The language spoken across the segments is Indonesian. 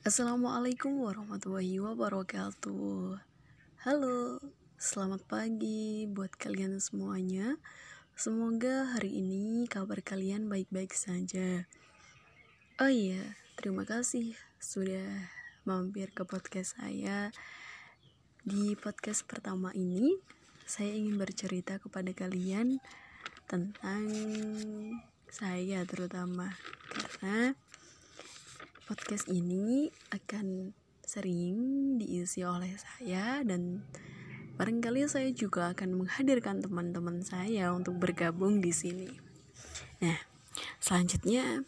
Assalamualaikum warahmatullahi wabarakatuh. Halo, selamat pagi buat kalian semuanya. Semoga hari ini kabar kalian baik-baik saja. Oh iya, terima kasih sudah mampir ke podcast saya. Di podcast pertama ini, saya ingin bercerita kepada kalian tentang saya terutama. Karena podcast ini akan sering diisi oleh saya dan barangkali saya juga akan menghadirkan teman-teman saya untuk bergabung di sini. Nah, selanjutnya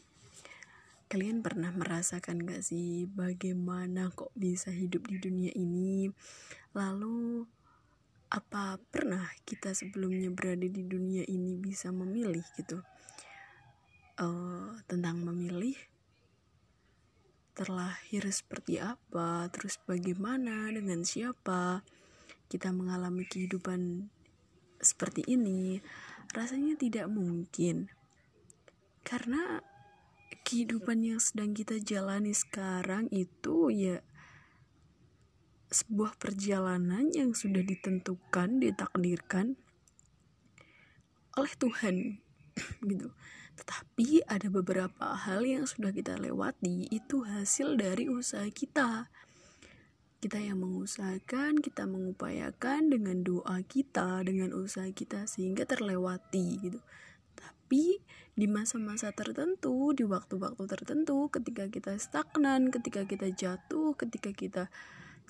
kalian pernah merasakan gak sih bagaimana kok bisa hidup di dunia ini? Lalu apa pernah kita sebelumnya berada di dunia ini bisa memilih gitu? Uh, tentang memilih terlahir seperti apa, terus bagaimana, dengan siapa kita mengalami kehidupan seperti ini, rasanya tidak mungkin. Karena kehidupan yang sedang kita jalani sekarang itu ya sebuah perjalanan yang sudah ditentukan, ditakdirkan oleh Tuhan gitu. Tetapi ada beberapa hal yang sudah kita lewati itu hasil dari usaha kita. Kita yang mengusahakan, kita mengupayakan dengan doa kita, dengan usaha kita sehingga terlewati gitu. Tapi di masa-masa tertentu, di waktu-waktu tertentu, ketika kita stagnan, ketika kita jatuh, ketika kita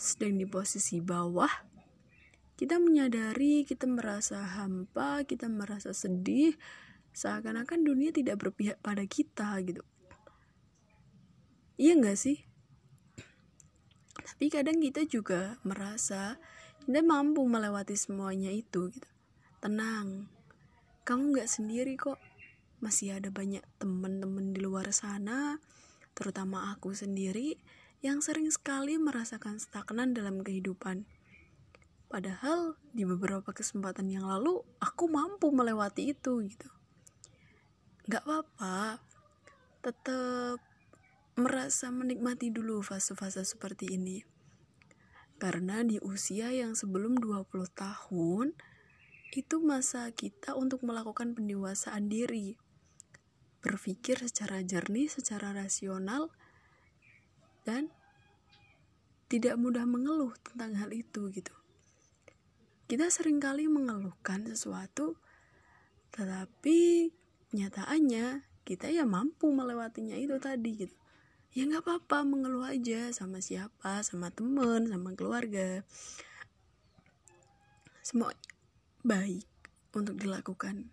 sedang di posisi bawah, kita menyadari, kita merasa hampa, kita merasa sedih, seakan-akan dunia tidak berpihak pada kita gitu. Iya nggak sih? Tapi kadang kita juga merasa kita mampu melewati semuanya itu gitu. Tenang kamu nggak sendiri kok. Masih ada banyak teman-teman di luar sana terutama aku sendiri yang sering sekali merasakan stagnan dalam kehidupan. Padahal di beberapa kesempatan yang lalu aku mampu melewati itu gitu nggak apa-apa. Tetap merasa menikmati dulu fase-fase seperti ini. Karena di usia yang sebelum 20 tahun itu masa kita untuk melakukan pendewasaan diri. Berpikir secara jernih, secara rasional dan tidak mudah mengeluh tentang hal itu gitu. Kita sering kali mengeluhkan sesuatu tetapi nyataannya kita ya mampu melewatinya itu tadi gitu. Ya nggak apa-apa mengeluh aja sama siapa sama temen sama keluarga. Semua baik untuk dilakukan.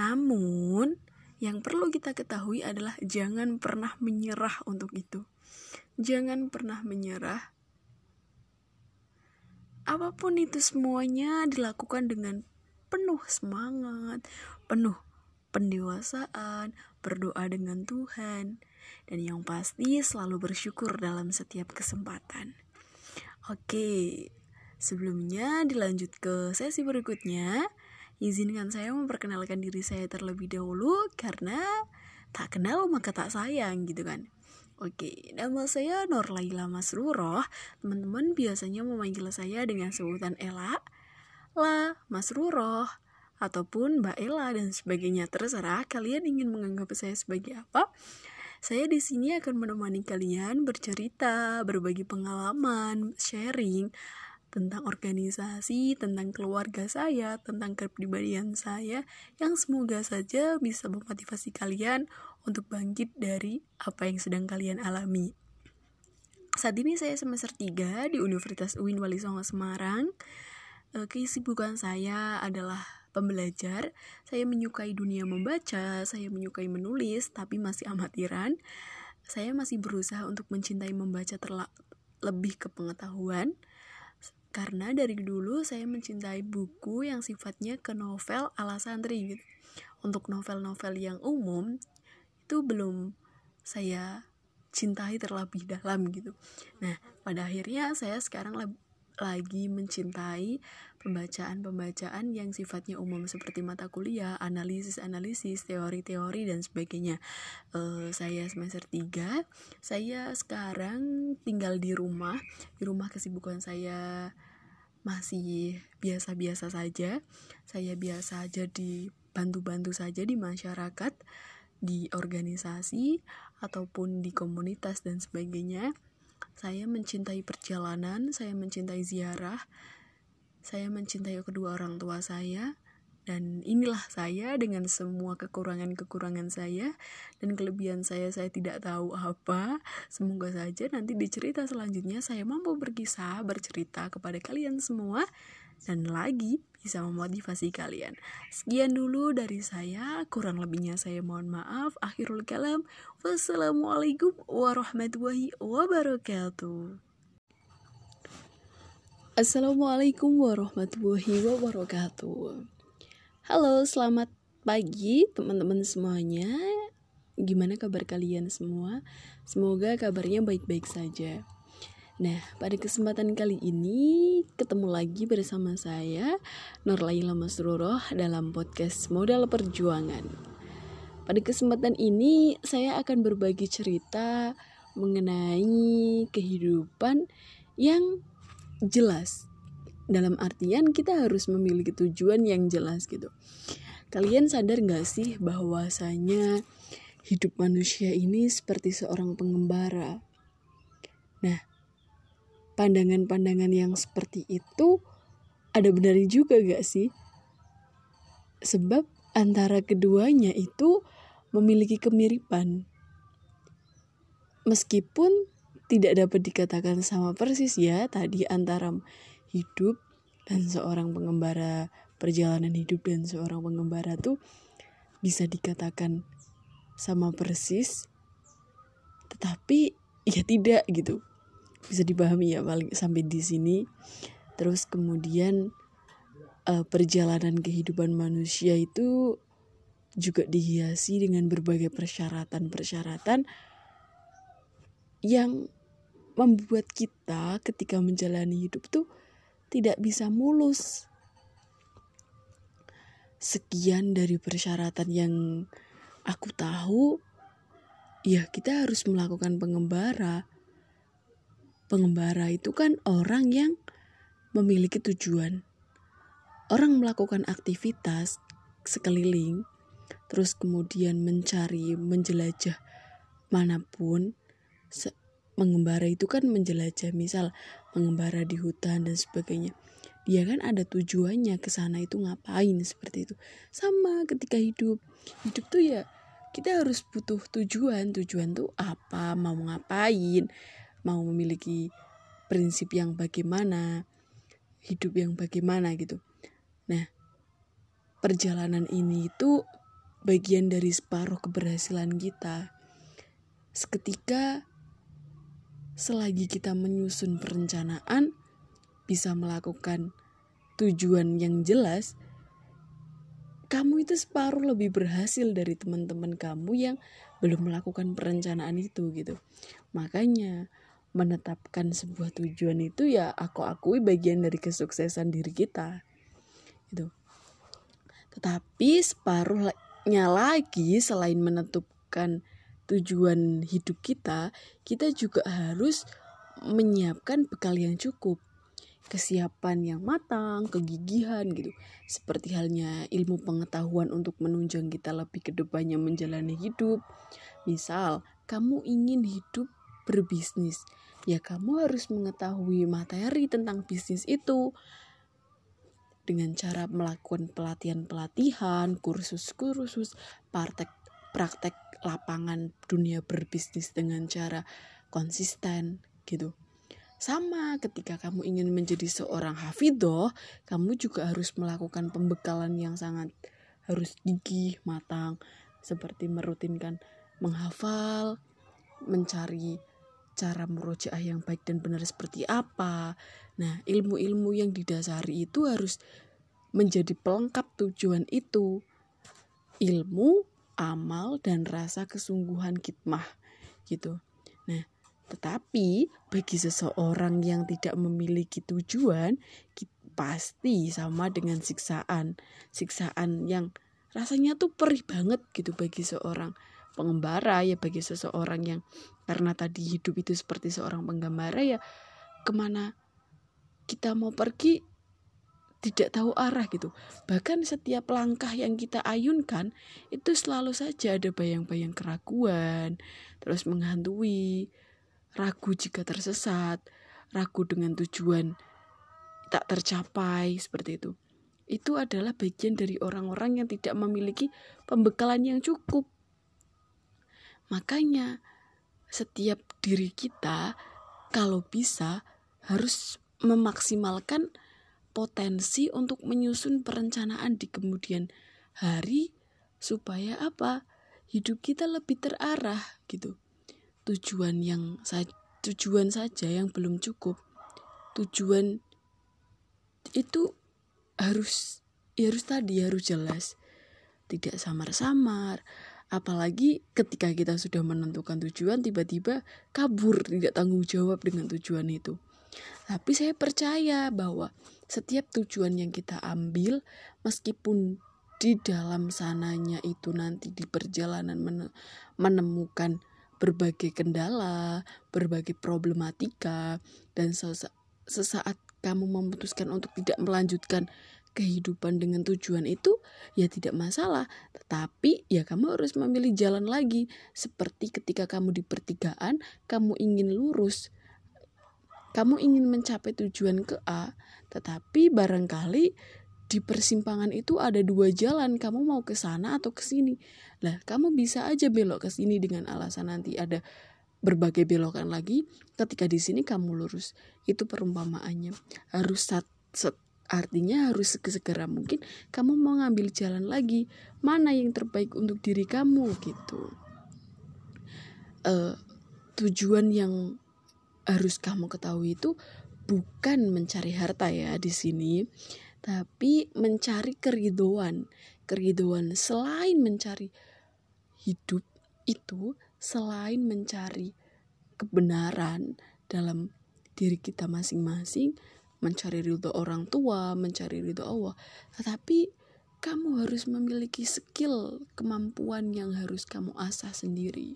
Namun yang perlu kita ketahui adalah jangan pernah menyerah untuk itu. Jangan pernah menyerah. Apa pun itu semuanya dilakukan dengan penuh semangat penuh pendewasaan, berdoa dengan Tuhan, dan yang pasti selalu bersyukur dalam setiap kesempatan. Oke, sebelumnya dilanjut ke sesi berikutnya. Izinkan saya memperkenalkan diri saya terlebih dahulu karena tak kenal maka tak sayang gitu kan. Oke, nama saya Nur Laila Masruroh. Teman-teman biasanya memanggil saya dengan sebutan Ella, La Masruroh, ataupun Mbak Ella dan sebagainya. Terserah kalian ingin menganggap saya sebagai apa. Saya di sini akan menemani kalian bercerita, berbagi pengalaman, sharing tentang organisasi, tentang keluarga saya, tentang kepribadian saya yang semoga saja bisa memotivasi kalian untuk bangkit dari apa yang sedang kalian alami. Saat ini saya semester 3 di Universitas UIN Wali Songo Semarang. Eh, kesibukan saya adalah pembelajar, saya menyukai dunia membaca, saya menyukai menulis, tapi masih amatiran. Saya masih berusaha untuk mencintai membaca lebih ke pengetahuan. Karena dari dulu saya mencintai buku yang sifatnya ke novel ala santri gitu. Untuk novel-novel yang umum itu belum saya cintai terlebih dalam gitu. Nah, pada akhirnya saya sekarang lagi mencintai pembacaan-pembacaan yang sifatnya umum seperti mata kuliah, analisis-analisis, teori-teori dan sebagainya. Uh, saya semester 3, saya sekarang tinggal di rumah. Di rumah kesibukan saya masih biasa-biasa saja. Saya biasa jadi bantu-bantu saja di masyarakat, di organisasi ataupun di komunitas dan sebagainya. Saya mencintai perjalanan, saya mencintai ziarah, saya mencintai kedua orang tua saya, dan inilah saya dengan semua kekurangan-kekurangan saya dan kelebihan saya saya tidak tahu apa. Semoga saja nanti di cerita selanjutnya saya mampu berkisah, bercerita kepada kalian semua dan lagi bisa memotivasi kalian. Sekian dulu dari saya, kurang lebihnya saya mohon maaf. Akhirul kalam. Wassalamualaikum warahmatullahi wabarakatuh. Assalamualaikum warahmatullahi wabarakatuh. Halo, selamat pagi teman-teman semuanya. Gimana kabar kalian semua? Semoga kabarnya baik-baik saja. Nah, pada kesempatan kali ini ketemu lagi bersama saya Nur Laila Masruroh dalam podcast Modal Perjuangan. Pada kesempatan ini saya akan berbagi cerita mengenai kehidupan yang jelas. Dalam artian kita harus memiliki tujuan yang jelas gitu. Kalian sadar gak sih bahwasanya hidup manusia ini seperti seorang pengembara pandangan-pandangan yang seperti itu ada benarnya juga gak sih? Sebab antara keduanya itu memiliki kemiripan. Meskipun tidak dapat dikatakan sama persis ya tadi antara hidup dan seorang pengembara perjalanan hidup dan seorang pengembara tuh bisa dikatakan sama persis tetapi ya tidak gitu bisa dipahami ya paling sampai di sini terus kemudian uh, perjalanan kehidupan manusia itu juga dihiasi dengan berbagai persyaratan-persyaratan yang membuat kita ketika menjalani hidup tuh tidak bisa mulus. Sekian dari persyaratan yang aku tahu, ya kita harus melakukan pengembara. Pengembara itu kan orang yang memiliki tujuan. Orang melakukan aktivitas sekeliling, terus kemudian mencari, menjelajah mana pun, mengembara itu kan menjelajah misal mengembara di hutan dan sebagainya. Dia kan ada tujuannya ke sana itu ngapain seperti itu. Sama ketika hidup. Hidup tuh ya kita harus butuh tujuan. Tujuan tuh apa? Mau ngapain mau memiliki prinsip yang bagaimana hidup yang bagaimana gitu nah perjalanan ini itu bagian dari separuh keberhasilan kita seketika selagi kita menyusun perencanaan, bisa melakukan tujuan yang jelas, kamu itu separuh lebih berhasil dari teman-teman kamu yang belum melakukan perencanaan itu gitu. Makanya menetapkan sebuah tujuan itu ya aku akui bagian dari kesuksesan diri kita. Gitu. Tetapi separuhnya lagi selain menentukan tujuan hidup kita, kita juga harus menyiapkan bekal yang cukup. Kesiapan yang matang, kegigihan gitu. Seperti halnya ilmu pengetahuan untuk menunjang kita lebih ke depannya menjalani hidup. Misal, kamu ingin hidup berbisnis, ya kamu harus mengetahui materi tentang bisnis itu dengan cara melakukan pelatihan-pelatihan, kursus-kursus, praktek praktek lapangan dunia berbisnis dengan cara konsisten gitu. Sama ketika kamu ingin menjadi seorang hafidoh, kamu juga harus melakukan pembekalan yang sangat harus gigih, matang, seperti merutinkan menghafal, mencari cara merojaah yang baik dan benar seperti apa. Nah, ilmu-ilmu yang didasari itu harus menjadi pelengkap tujuan itu. Ilmu amal dan rasa kesungguhan kitmah gitu. Nah, Tetapi bagi seseorang yang tidak memiliki tujuan, pasti sama dengan siksaan. Siksaan yang rasanya tuh perih banget gitu bagi seorang pengembara ya bagi seseorang yang karena tadi hidup itu seperti seorang penggembara ya ke mana kita mau pergi tidak tahu arah gitu. Bahkan setiap langkah yang kita ayunkan itu selalu saja ada bayang-bayang keraguan, terus menghantui, ragu jika tersesat, ragu dengan tujuan tak tercapai seperti itu. Itu adalah bagian dari orang-orang yang tidak memiliki pembekalan yang cukup. Makanya setiap diri kita kalau bisa harus memaksimalkan potensi untuk menyusun perencanaan di kemudian hari supaya apa? Hidup kita lebih terarah gitu. Tujuan yang tujuan saja yang belum cukup. Tujuan itu harus ya harus tadi harus jelas. Tidak samar-samar. Apalagi ketika kita sudah menentukan tujuan tiba-tiba kabur tidak tanggung jawab dengan tujuan itu. Tapi saya percaya bahwa setiap tujuan yang kita ambil meskipun di dalam sananya itu nanti di perjalanan menemukan berbagai kendala, berbagai problematika dan sesaat kamu memutuskan untuk tidak melanjutkan kehidupan dengan tujuan itu ya tidak masalah tetapi ya kamu harus memilih jalan lagi seperti ketika kamu di pertigaan kamu ingin lurus kamu ingin mencapai tujuan ke A, tetapi barangkali di persimpangan itu ada dua jalan, kamu mau ke sana atau ke sini. Lah, kamu bisa aja belok ke sini dengan alasan nanti ada berbagai belokan lagi. Ketika di sini kamu lurus. Itu perumpamaannya. Harus sat, artinya harus segera mungkin kamu mau ngambil jalan lagi. Mana yang terbaik untuk diri kamu gitu. Uh, tujuan yang harus kamu ketahui itu bukan mencari harta ya di sini, tapi mencari keridoan. Keridoan selain mencari hidup itu, selain mencari kebenaran dalam diri kita masing-masing, mencari ridho orang tua, mencari ridho Allah, tetapi kamu harus memiliki skill, kemampuan yang harus kamu asah sendiri.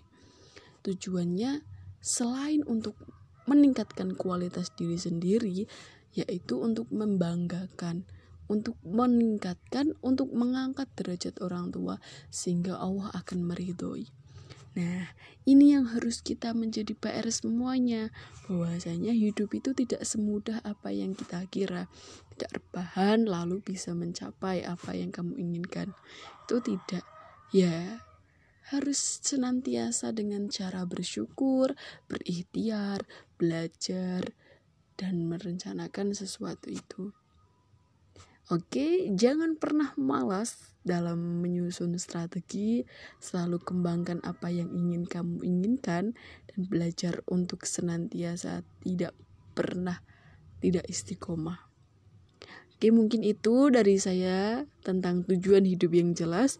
Tujuannya selain untuk meningkatkan kualitas diri sendiri yaitu untuk membanggakan untuk meningkatkan untuk mengangkat derajat orang tua sehingga Allah akan meridhoi. Nah, ini yang harus kita menjadi PR semuanya bahwasanya hidup itu tidak semudah apa yang kita kira. Tidak rebahan lalu bisa mencapai apa yang kamu inginkan. Itu tidak. Ya, harus senantiasa dengan cara bersyukur, berikhtiar, belajar, dan merencanakan sesuatu itu. Oke, jangan pernah malas dalam menyusun strategi, selalu kembangkan apa yang ingin kamu inginkan dan belajar untuk senantiasa tidak pernah tidak istiqomah. Oke, mungkin itu dari saya tentang tujuan hidup yang jelas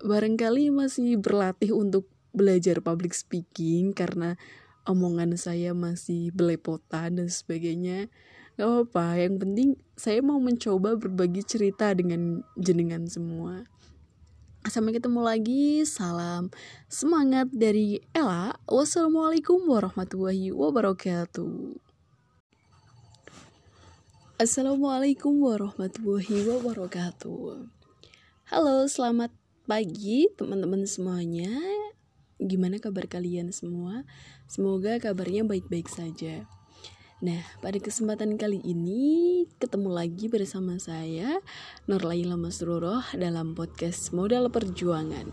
barangkali masih berlatih untuk belajar public speaking karena omongan saya masih belepotan dan sebagainya gak apa-apa yang penting saya mau mencoba berbagi cerita dengan jenengan semua. Sampai ketemu lagi salam semangat dari Ella. Wassalamualaikum warahmatullahi wabarakatuh. Assalamualaikum warahmatullahi wabarakatuh. Halo selamat pagi teman-teman semuanya. Gimana kabar kalian semua? Semoga kabarnya baik-baik saja Nah, pada kesempatan kali ini ketemu lagi bersama saya Laila Masruroh dalam podcast Modal Perjuangan.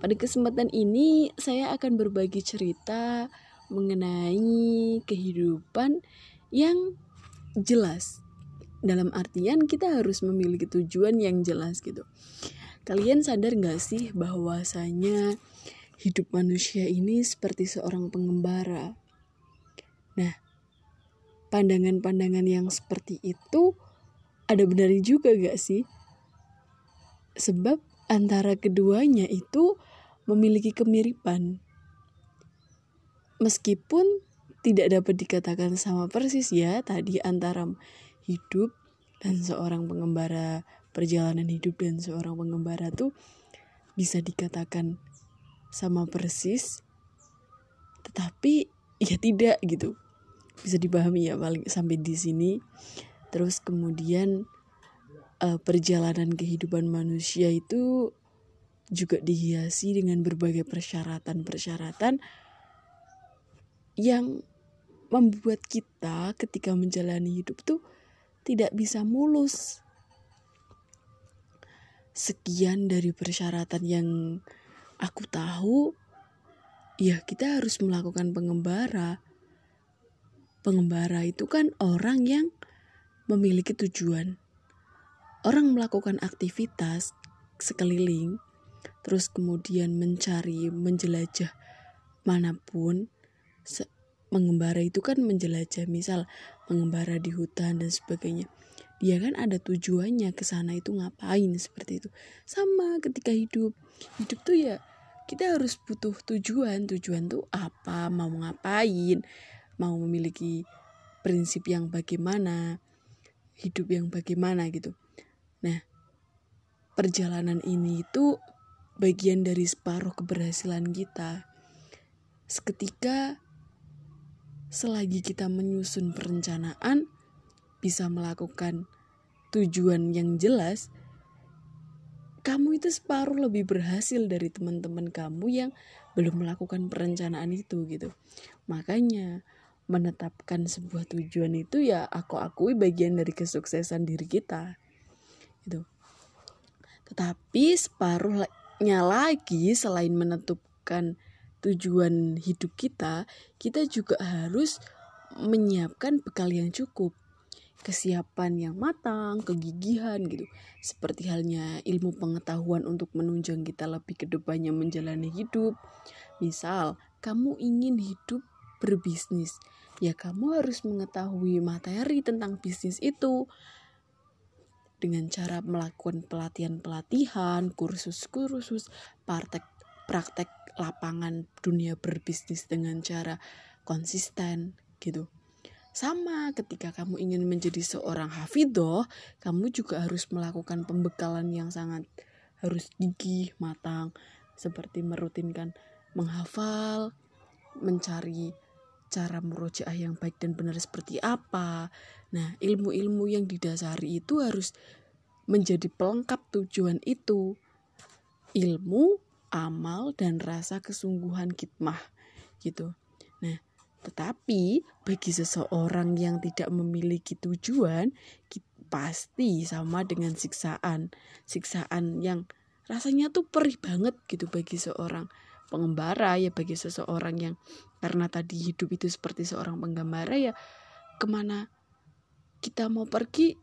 Pada kesempatan ini saya akan berbagi cerita mengenai kehidupan yang jelas. Dalam artian kita harus memiliki tujuan yang jelas gitu. Kalian sadar gak sih bahwasanya hidup manusia ini seperti seorang pengembara? Pandangan-pandangan yang seperti itu ada benarnya juga gak sih? Sebab antara keduanya itu memiliki kemiripan. meskipun tidak dapat dikatakan sama persis ya tadi antara hidup dan seorang pengembara perjalanan hidup dan seorang pengembara tuh bisa dikatakan sama persis tetapi ya tidak gitu bisa dipahami ya paling sampai di sini terus kemudian uh, perjalanan kehidupan manusia itu juga dihiasi dengan berbagai persyaratan-persyaratan yang membuat kita ketika menjalani hidup tuh tidak bisa mulus. Sekian dari persyaratan yang aku tahu, ya kita harus melakukan pengembara. Pengembara itu kan orang yang memiliki tujuan. Orang melakukan aktivitas sekeliling, terus kemudian mencari, menjelajah mana pun, mengembara itu kan menjelajah misal mengembara di hutan dan sebagainya. Dia kan ada tujuannya ke sana itu ngapain seperti itu. Sama ketika hidup. Hidup tuh ya kita harus butuh tujuan. Tujuan tuh apa? Mau ngapain mau memiliki prinsip yang bagaimana hidup yang bagaimana gitu nah perjalanan ini itu bagian dari separuh keberhasilan kita seketika selagi kita menyusun perencanaan, bisa melakukan tujuan yang jelas, kamu itu separuh lebih berhasil dari teman-teman kamu yang belum melakukan perencanaan itu gitu. Makanya menetapkan sebuah tujuan itu ya aku akui bagian dari kesuksesan diri kita. Itu. Tetapi separuhnya lagi selain menentukan tujuan hidup kita, kita juga harus menyiapkan bekal yang cukup. Kesiapan yang matang, kegigihan gitu. Seperti halnya ilmu pengetahuan untuk menunjang kita lebih ke depannya menjalani hidup. Misal, kamu ingin hidup berbisnis, ya kamu harus mengetahui materi tentang bisnis itu dengan cara melakukan pelatihan-pelatihan, kursus-kursus, praktek praktek lapangan dunia berbisnis dengan cara konsisten gitu. Sama ketika kamu ingin menjadi seorang hafidoh, kamu juga harus melakukan pembekalan yang sangat harus gigih, matang, seperti merutinkan menghafal, mencari cara merojaah yang baik dan benar seperti apa. Nah, ilmu-ilmu yang didasari itu harus menjadi pelengkap tujuan itu. Ilmu amal dan rasa kesungguhan kitmah gitu. Nah, tetapi bagi seseorang yang tidak memiliki tujuan, pasti sama dengan siksaan. Siksaan yang rasanya tuh perih banget gitu bagi seorang pengembara ya bagi seseorang yang karena tadi hidup itu seperti seorang penggembara ya ke mana kita mau pergi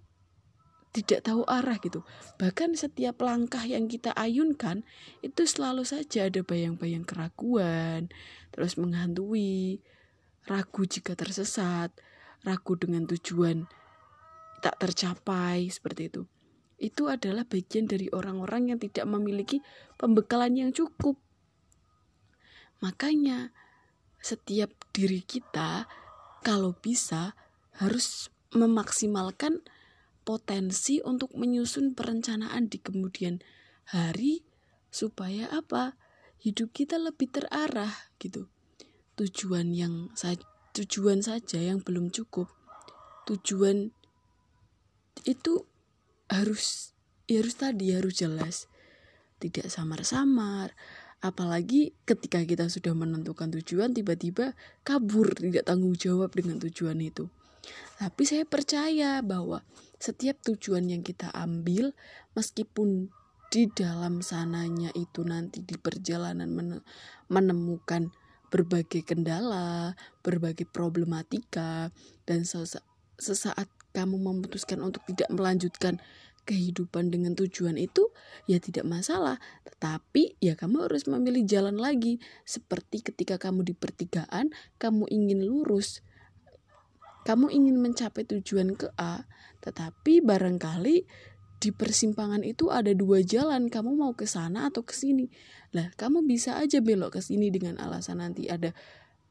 tidak tahu arah gitu. Bahkan setiap langkah yang kita ayunkan itu selalu saja ada bayang-bayang keraguan, terus menghantui, ragu jika tersesat, ragu dengan tujuan tak tercapai seperti itu. Itu adalah bagian dari orang-orang yang tidak memiliki pembekalan yang cukup. Makanya setiap diri kita kalau bisa harus memaksimalkan potensi untuk menyusun perencanaan di kemudian hari supaya apa? Hidup kita lebih terarah gitu. Tujuan yang tujuan saja yang belum cukup. Tujuan itu harus ya harus tadi harus jelas. Tidak samar-samar apalagi ketika kita sudah menentukan tujuan tiba-tiba kabur tidak tanggung jawab dengan tujuan itu. Tapi saya percaya bahwa setiap tujuan yang kita ambil, meskipun di dalam sananya itu nanti di perjalanan menemukan berbagai kendala, berbagai problematika, dan sesaat kamu memutuskan untuk tidak melanjutkan kehidupan dengan tujuan itu ya tidak masalah. Tetapi ya kamu harus memilih jalan lagi. Seperti ketika kamu di pertigaan kamu ingin lurus. Kamu ingin mencapai tujuan ke A, tetapi barangkali di persimpangan itu ada dua jalan, kamu mau ke sana atau ke sini. Lah, kamu bisa aja belok ke sini dengan alasan nanti ada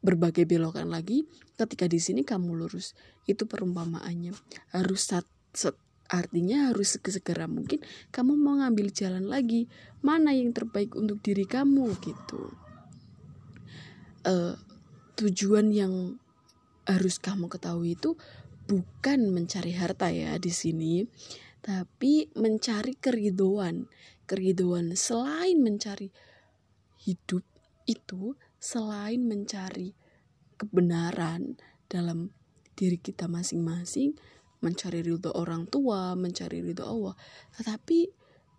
berbagai belokan lagi. Ketika di sini kamu lurus. Itu perumpamaannya. Harus sat, artinya harus segera mungkin kamu mau ngambil jalan lagi. Mana yang terbaik untuk diri kamu gitu. Uh, tujuan yang harus kamu ketahui itu bukan mencari harta ya di sini tapi mencari keridoan. Keridoan selain mencari hidup itu selain mencari kebenaran dalam diri kita masing-masing, mencari ridho orang tua, mencari ridho Allah, tetapi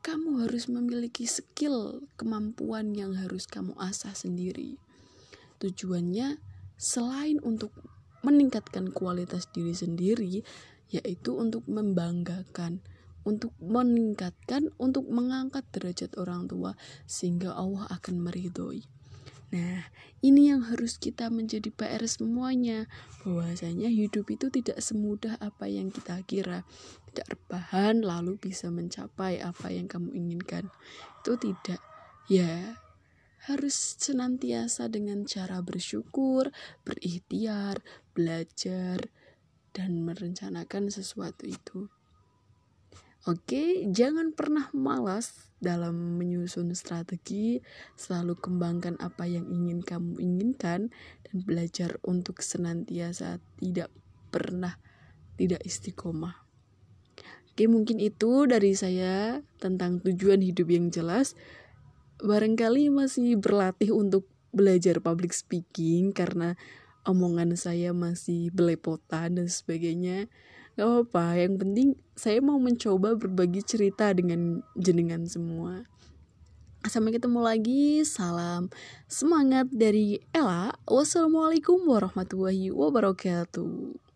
kamu harus memiliki skill, kemampuan yang harus kamu asah sendiri. Tujuannya selain untuk meningkatkan kualitas diri sendiri, yaitu untuk membanggakan, untuk meningkatkan, untuk mengangkat derajat orang tua, sehingga Allah akan meridhoi. Nah, ini yang harus kita menjadi PR semuanya. Bahwasanya hidup itu tidak semudah apa yang kita kira. Tidak rebahan lalu bisa mencapai apa yang kamu inginkan. Itu tidak. Ya, harus senantiasa dengan cara bersyukur, berikhtiar, belajar, dan merencanakan sesuatu itu. Oke, jangan pernah malas dalam menyusun strategi, selalu kembangkan apa yang ingin kamu inginkan dan belajar untuk senantiasa tidak pernah tidak istiqomah. Oke, mungkin itu dari saya tentang tujuan hidup yang jelas. Barangkali masih berlatih untuk belajar public speaking karena omongan saya masih belepotan dan sebagainya gak apa-apa yang penting saya mau mencoba berbagi cerita dengan jenengan semua. Sampai ketemu lagi salam semangat dari Ella. Wassalamualaikum warahmatullahi wabarakatuh